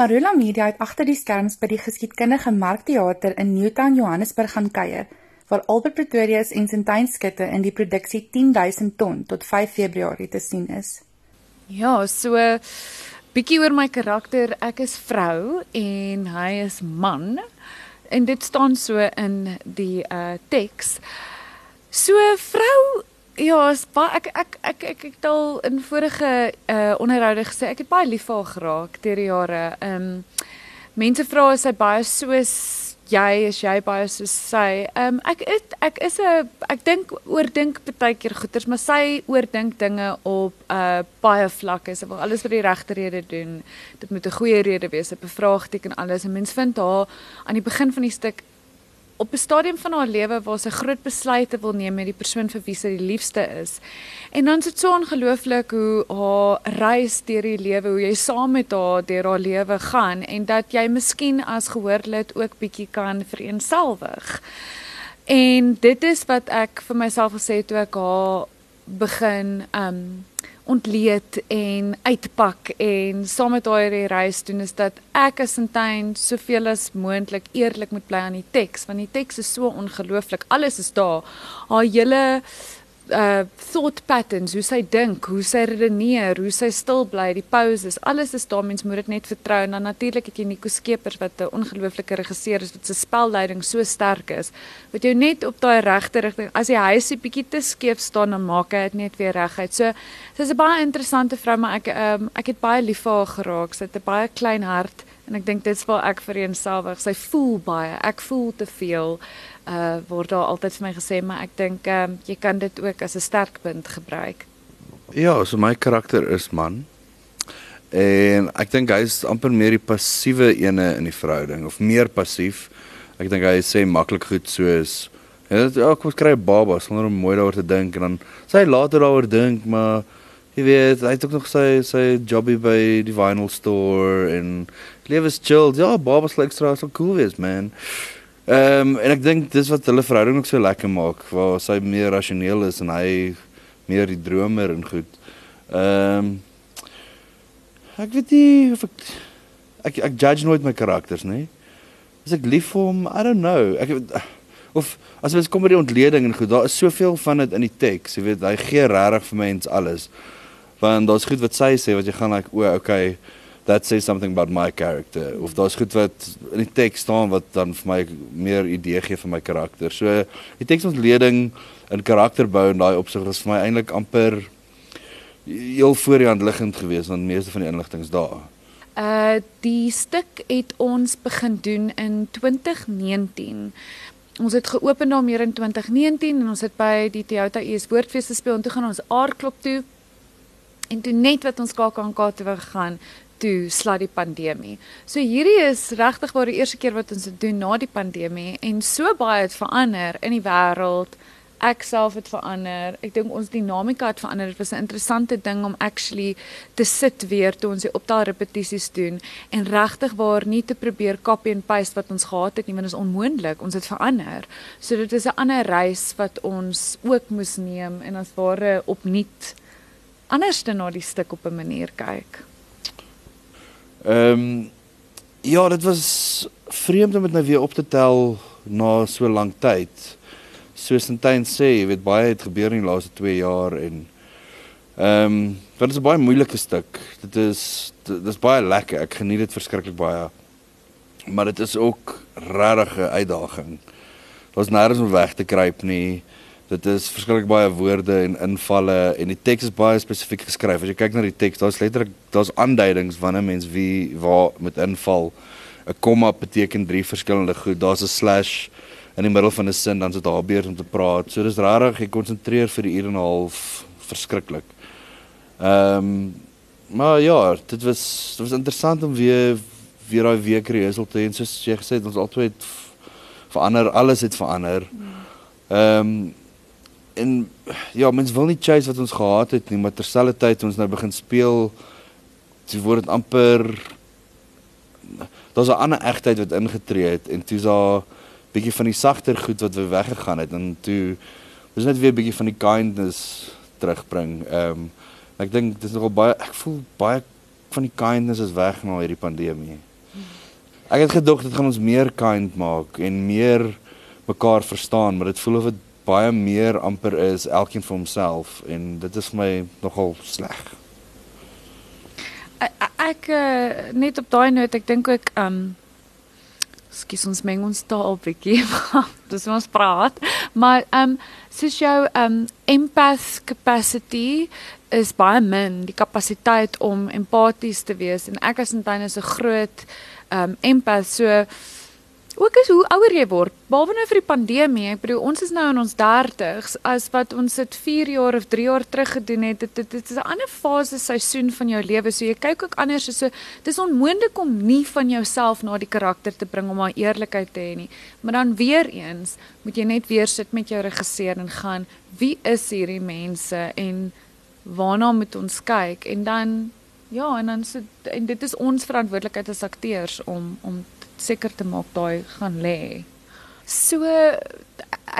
Marula Media het agter die skerms by die geskiedkundige Markteater in Newtown, Johannesburg gaan kuier, waar Albert Pretorius en Sintyn Skutte in die produksie 10000 ton tot 5 Februarie te sien is. Ja, so bietjie oor my karakter. Ek is vrou en hy is man. En dit staan so in die uh teks. So vrou Ja, baie ek ek ek ek het al in vorige uh onderhoude gesê ek het baie lief vir haar geraak deur die jare. Ehm um, mense vra as sy baie soos jy is jy baie soos sy. Ehm um, ek het ek is 'n ek dink oordink baie keer goeters, maar sy oordink dinge op uh baie vlakke. Sy wil alles vir die regte rede doen. Dit moet 'n goeie rede wees, 'n bevraagteken alles. En mense vind haar aan die begin van die stuk op 'n stadium van haar lewe waar sy groot besluite wil neem met die persoon vir wie sy die liefste is. En dan is dit so ongelooflik hoe haar reis deur die lewe, hoe jy saam met haar deur haar lewe gaan en dat jy miskien as gehoorlid ook bietjie kan vereenselwig. En dit is wat ek vir myself gesê het toe ek haar begin um ontleed en uitpak en saam met haar die reis doen is dat ek as Sintyn soveel as moontlik eerlik moet bly aan die teks want die teks is so ongelooflik. Alles is daar. Haar hele uh thought patterns, hoe sy dink, hoe sy redeneer, hoe sy stil bly, die pauses, alles is daar mens moet dit net vertrou en dan natuurlik jy Nico Skeepers wat 'n ongelooflike regisseur is wat se spelleiding so sterk is. Wat jou net op daai regte rigting, as die huisie bietjie te skeef staan dan maak hy dit net weer reguit. So sy's 'n baie interessante vrou, maar ek um, ek het baie lief vir haar geraak. Sy het 'n baie klein hart en ek dink dit's waar ek vereenselwig. Sy voel baie. Ek voel te veel uh word daar altyd vir my gesê, maar ek dink ehm um, jy kan dit ook as 'n sterkpunt gebruik. Ja, so my karakter is man. En ek dink hy is amper meer die passiewe ene in die verhouding of meer passief. Ek dink hy sê maklik goed soos ja, ja kom ons kry baba sonder om mooi daaroor te dink en dan sê hy later daaroor dink, maar jy weet, hy het ook nog sy sy jobby by die vinyl store en lewe is chill. Ja, babas lyk like, straat so cool wees, man. Ehm um, en ek dink dis wat hulle verhouding ook so lekker maak, waar sy meer rasioneel is en hy meer die dromer en goed. Ehm um, ek weet nie of ek ek ek judge nooit my karakters nie. As ek lief vir hom, I don't know. Ek of as mens kom by die ontleding en goed, daar is soveel van dit in die teks, jy weet, hy gee regtig vir mens alles. Want daar's goed wat sy sê wat jy gaan like, o, okay, that says something about my character of daar's goed wat in die teks staan wat dan vir my meer idee gee van my karakter. So die teksontleding in karakterbou en daai opsig was vir my eintlik amper heel voor die hand liggend geweest want meeste van die inligting's daar. Uh die stuk het ons begin doen in 2019. Ons het geopen daar meer in 2019 en ons het by die Toyota US Woordfees gespeel en toe gaan ons aardklop toe. En toe net wat ons KAKNK toe gegaan, toe slaat die pandemie. So hierdie is regtig waar die eerste keer wat ons dit doen na die pandemie en so baie het verander in die wêreld. Ek self het verander. Ek dink ons dinamika het verander. Dit was 'n interessante ding om actually te sit weer toe ons die optaal repetisies doen en regtig waar nie te probeer copy and paste wat ons gehad het nie, want dit is onmoontlik. Ons het verander. So dit is 'n ander reis wat ons ook moes neem en ons ware opnuut anderste na die stuk op 'n manier kyk. Ehm um, ja, dit was vreemd om dit nou weer op te tel na so lank tyd. Soos Sintyn sê, jy weet baie het gebeur in die laaste 2 jaar en ehm um, dit is 'n baie moeilike stuk. Dit is dit is baie lekker. Ek geniet dit verskriklik baie. Maar dit is ook regtig 'n uitdaging. Daar's nêrens om weg te kruip nie. Dit is verskriklik baie woorde en invalle en die teks is baie spesifiek geskryf. As jy kyk na die teks, daar's letterlik daar's aanduidings wanneer mens wie waar met inval. 'n Komma beteken drie verskillende goed. Daar's 'n slash in die middel van 'n sin dan sit daar beurt om te praat. So dis rarig, jy konsentreer vir 'n uur en 'n half verskriklik. Ehm um, maar ja, dit was dit was interessant om weer weer daai week rehearsal te hê. Soos jy gesê het, ons altyd verander, alles het verander. Ehm um, en ja, mens wil nie chase wat ons gehad het nie, maar terselfdertyd ons nou begin speel, dis word dit amper daar's 'n ander egtheid wat ingetree het en toe's daar bietjie van die sagter goed wat we weggegaan het en toe dis net weer bietjie van die kindness terugbring. Ehm um, ek dink dis nogal baie ek voel baie van die kindness is weg na hierdie pandemie. Ek het gedog dit gaan ons meer kind maak en meer mekaar verstaan, maar dit voel of dit baie meer amper is elkeen vir homself en dit is my nogal sleg. Ek, uh, net op daai noot, ek dink ook um Skus ons meng ons taal bietjie. Dis ons praat. Maar um, soos jou um, empath capacity is baie min, die kapasiteit om empaties te wees en ek as intyn is 'n groot um, empath so ook as hoe ouer jy word, behalwe nou vir die pandemie, ek bedoel ons is nou in ons 30s as wat ons dit 4 jaar of 3 jaar terug gedoen het. Dit dit, dit is 'n ander fase seisoen van jou lewe. So jy kyk ook anders so. Dis onmoontlik om nie van jouself na die karakter te bring om maar eerlikheid te hê nie. Maar dan weer eens moet jy net weer sit met jou regisseur en gaan, wie is hierdie mense en waarna moet ons kyk? En dan ja, en dan so en dit is ons verantwoordelikheid as akteurs om om seker te maak daai gaan lê. So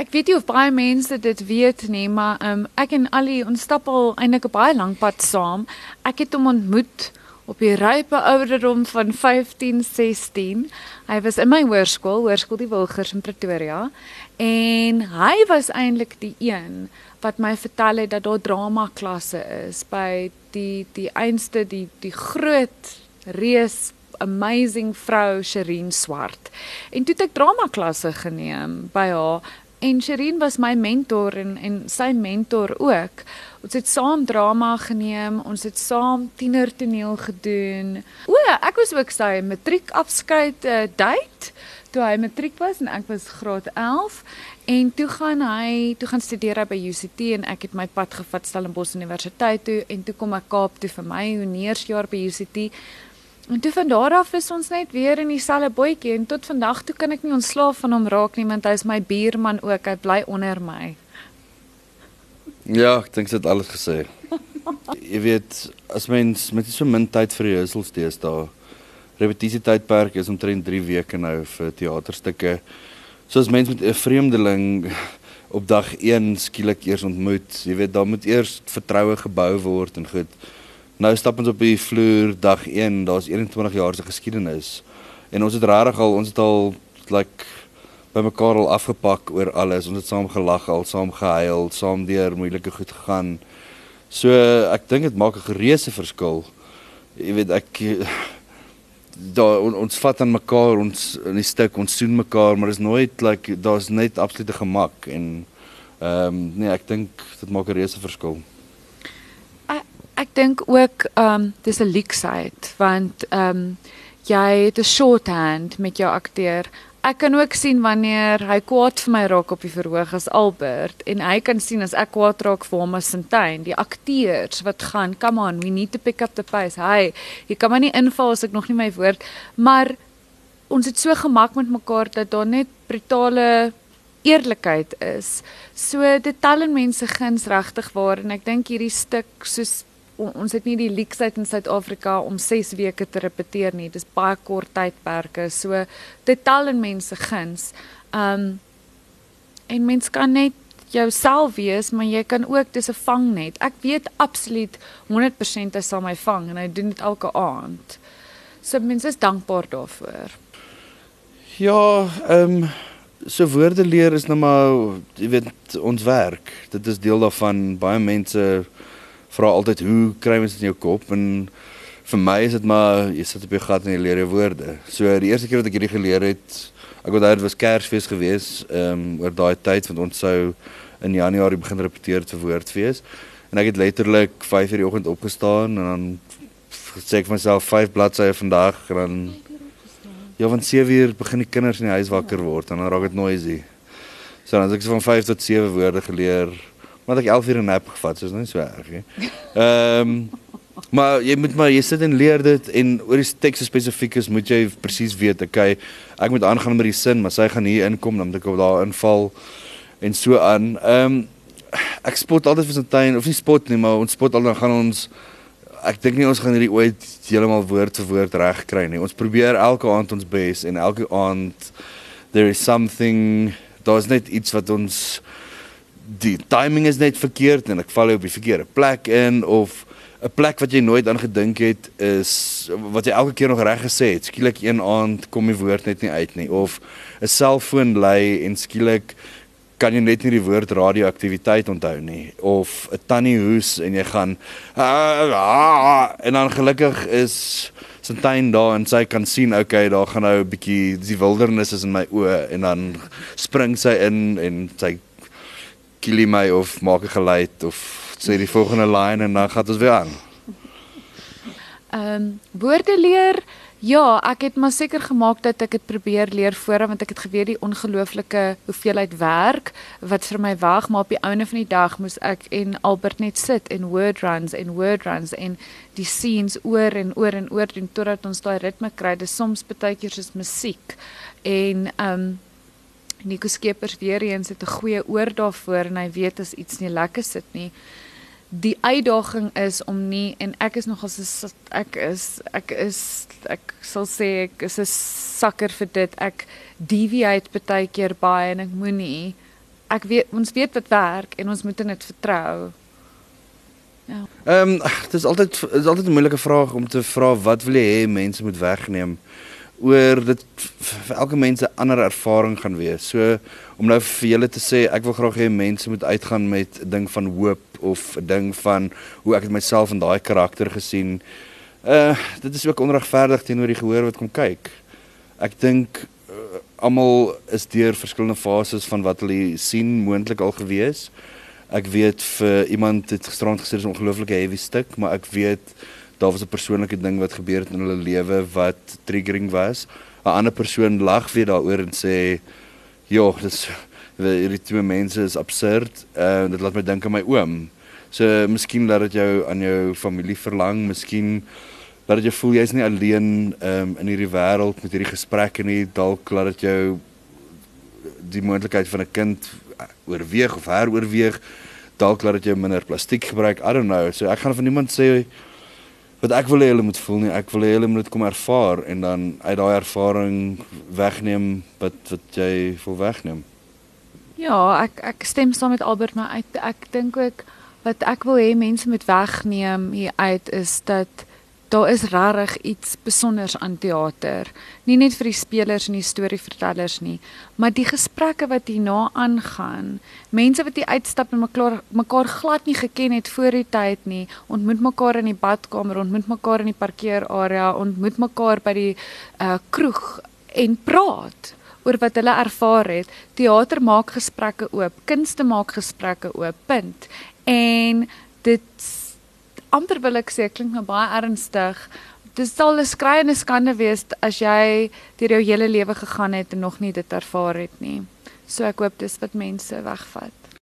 ek weet nie of baie mense dit weet nie, maar um, ek en Ali ons stap al eintlik 'n baie lank pad saam. Ek het hom ontmoet op die rype ouderdom van 15, 16. Hy was in my hoërskool, Hoërskool die Wilgers in Pretoria, en hy was eintlik die een wat my vertel het dat daar drama klasse is by die die einste die die groot reus amazing vrou Sherin Swart. En toe het ek drama klasse geneem by haar en Sherin was my mentor en en sy mentor ook. Ons het saam drama geneem, ons het saam tienertoneel gedoen. O, ek was ook sy matriekafskeid uh, date toe hy matriek was en ek was graad 11 en toe gaan hy toe gaan studeer by UCT en ek het my pad gevat Stellenbosch Universiteit toe en toe kom ek Kaap toe vir my honeursjaar by UCT En toe van daar af is ons net weer in dieselfde bootjie en tot vandag toe kan ek nie ontslaaf van hom raak nie want hy is my buurman ook. Hy bly onder my. Ja, ek dink dit alles gesê. Jy weet, as mens met so min tyd vir rehearsals deesdae, repetisietydperk is omtrent 3 weke nou vir teaterstukke. So as mens met 'n vreemdeling op dag 1 skielik eers ontmoet, jy weet, daar moet eers vertroue gebou word en goed. Nou stap ons op die vloer dag 1, daar's 21 jaar se geskiedenis. En ons het regtig al ons het al like by mekaar al afgepak oor alles. Ons het saam gelag, al saam gehuil, saam deur moeilike goed gegaan. So ek dink dit maak 'n gereuse verskil. Jy weet ek daar on, ons vat aan mekaar, ons in die stuk, ons soen mekaar, maar dit is nooit like daar's net absolute gemak en ehm um, nee, ek dink dit maak 'n reuse verskil ek dink ook ehm um, dis 'n leksheid want ehm um, jy het 'n shorthand met jou akteur. Ek kan ook sien wanneer hy kwaad vir my raak op die verhoog as Albert en hy kan sien as ek kwaad raak vir hom as Sintyn, die akteurs wat gaan, come on, we need to pick up the pace. Hy, jy kan maar nie inval as ek nog nie my woord, maar ons het so gemak met mekaar dat daar net brutale eerlikheid is. So dit tel in mense guns regtig waar en ek dink hierdie stuk soos ons het nie die leksheid in Suid-Afrika om 6 weke te repeteer nie. Dis baie kort tydperke. So dit tel in mense guns. Um en mens kan net jouself wees, maar jy kan ook dis 'n vangnet. Ek weet absoluut 100% hy sal my vang en hy doen dit elke aand. So mense is dankbaar daarvoor. Ja, ehm um, so woorde leer is nou maar jy weet ons werk. Dit is deel daarvan baie mense vra altyd hoe kry mens dit in jou kop en vir my is dit maar jy sit op jou gat en jy leer jou woorde. So die eerste keer wat ek hierdie geleer het, ek onthou dit was Kersfees gewees, ehm um, oor daai tyd want ons sou in Januarie begin repeteer te woordfees. En ek het letterlik 5:00 in die oggend opgestaan en dan sê ek vir myself 5 bladsye vandag en dan Ja, van 7:00 begin die kinders in die huis wakker word en dan raak dit noisy. So dan het ek van 5 tot 7 woorde geleer maar ek 11 uur 'n nap gevat, so is nie so erg nie. Ehm um, maar jy moet maar jy sit en leer dit en oor die teks spesifiek is moet jy presies weet, okay, ek moet aangaan met die sin, maar sy gaan hier inkom dan moet ek daar inval en so aan. Ehm um, ek spot altyd vir Santyn of nie spot nie, maar ons spot al dan gaan ons ek dink nie ons gaan hierdie ooit heeltemal woord vir woord reg kry nie. Ons probeer elke aand ons bes en elke aand there is something daar's net iets wat ons die timing is net verkeerd en ek val op die verkeerde plek in of 'n plek wat jy nooit aan gedink het is wat jy elke keer nog reg gesê het. Skielik een aand kom die woord net nie uit nie of 'n selfoon lui en skielik kan jy net nie die woord radioaktiwiteit onthou nie of 'n tannie hoes en jy gaan ah, ah, en dan gelukkig is Santyn daar en sy kan sien okay daar gaan nou 'n bietjie die wildernis is in my oë en dan spring sy in en sy kill my of maak 'n geluid of sê die volgende line en dan gaan ons weer aan. Ehm um, woorde leer Ja, ek het maar seker gemaak dat ek dit probeer leer voor want ek het geweet die ongelooflike hoeveelheid werk wat vir my wag, maar op die einde van die dag moes ek en Albert net sit en word runs en word runs en die scenes oor en oor en oor doen totdat ons daai ritme kry. Dis soms baie keer soos musiek. En ehm um, Nico Skeepers weer eens het 'n goeie oor daarvoor en hy weet as iets nie lekker sit nie. Die uitdaging is om nie en ek is nog as 'n ek is ek is ek sal sê ek is 'n sakker vir dit. Ek deviate baie keer baie en ek moenie ek weet ons weet wat werk en ons moet in dit vertrou. Ja. Ehm um, dit is altyd is altyd 'n moeilike vraag om te vra wat wil jy hê mense moet wegneem? Oor dit vir elke mens 'n ander ervaring gaan wees. So om nou vir julle te sê ek wil graag hê mense moet uitgaan met 'n ding van hoop of 'n ding van hoe ek het myself in daai karakter gesien. Uh dit is ook onregverdig teenoor die gehoor wat kom kyk. Ek dink uh, almal is deur verskillende fases van wat hulle sien moontlik al gewees. Ek weet vir iemand het gisterand gesê dis 'n ongelooflike heavy stuk, maar ek weet daar was 'n persoonlike ding wat gebeur het in hulle lewe wat triggering was. 'n Ander persoon lag weer daaroor en sê, "Ja, dis hierdie twee mense is absurd." En uh, dit laat my dink aan my oom. So miskien laat dit jou aan jou familie verlang, miskien laat dit jou voel jy's nie alleen um, in hierdie wêreld met hierdie gesprekke nie. Dalk laat dit jou die moontlikheid van 'n kind oorweeg of heroorweeg. Dalk dit jou minder plastiek gebruik. I don't know. So ek gaan van niemand sê wat ek wil hê hulle moet voel nie. Ek wil hê hulle moet dit kom ervaar en dan uit daai ervaring wegneem wat wat jy wil wegneem. Ja, ek ek stem saam met Albert, maar ek ek dink ook wat ek wil hê mense moet wegneem hier uit is dat daar is regtig iets spesiaals aan teater. Nie net vir die spelers en die storievertellers nie, maar die gesprekke wat hierna aangaan. Mense wat hier uitstap en mekaar mekaar glad nie geken het voor die tyd nie, ontmoet mekaar in die badkamer, ontmoet mekaar in die parkeerarea, ontmoet mekaar by die uh kroeg en praat oor wat hulle ervaar het. Teater maak gesprekke oop, kunste maak gesprekke oop. Punt. En dit amper wil ek sê klink nou baie ernstig. Dit sal 'n skreiende skande wees as jy deur jou hele lewe gegaan het en nog nie dit ervaar het nie. So ek hoop dis wat mense wegvat.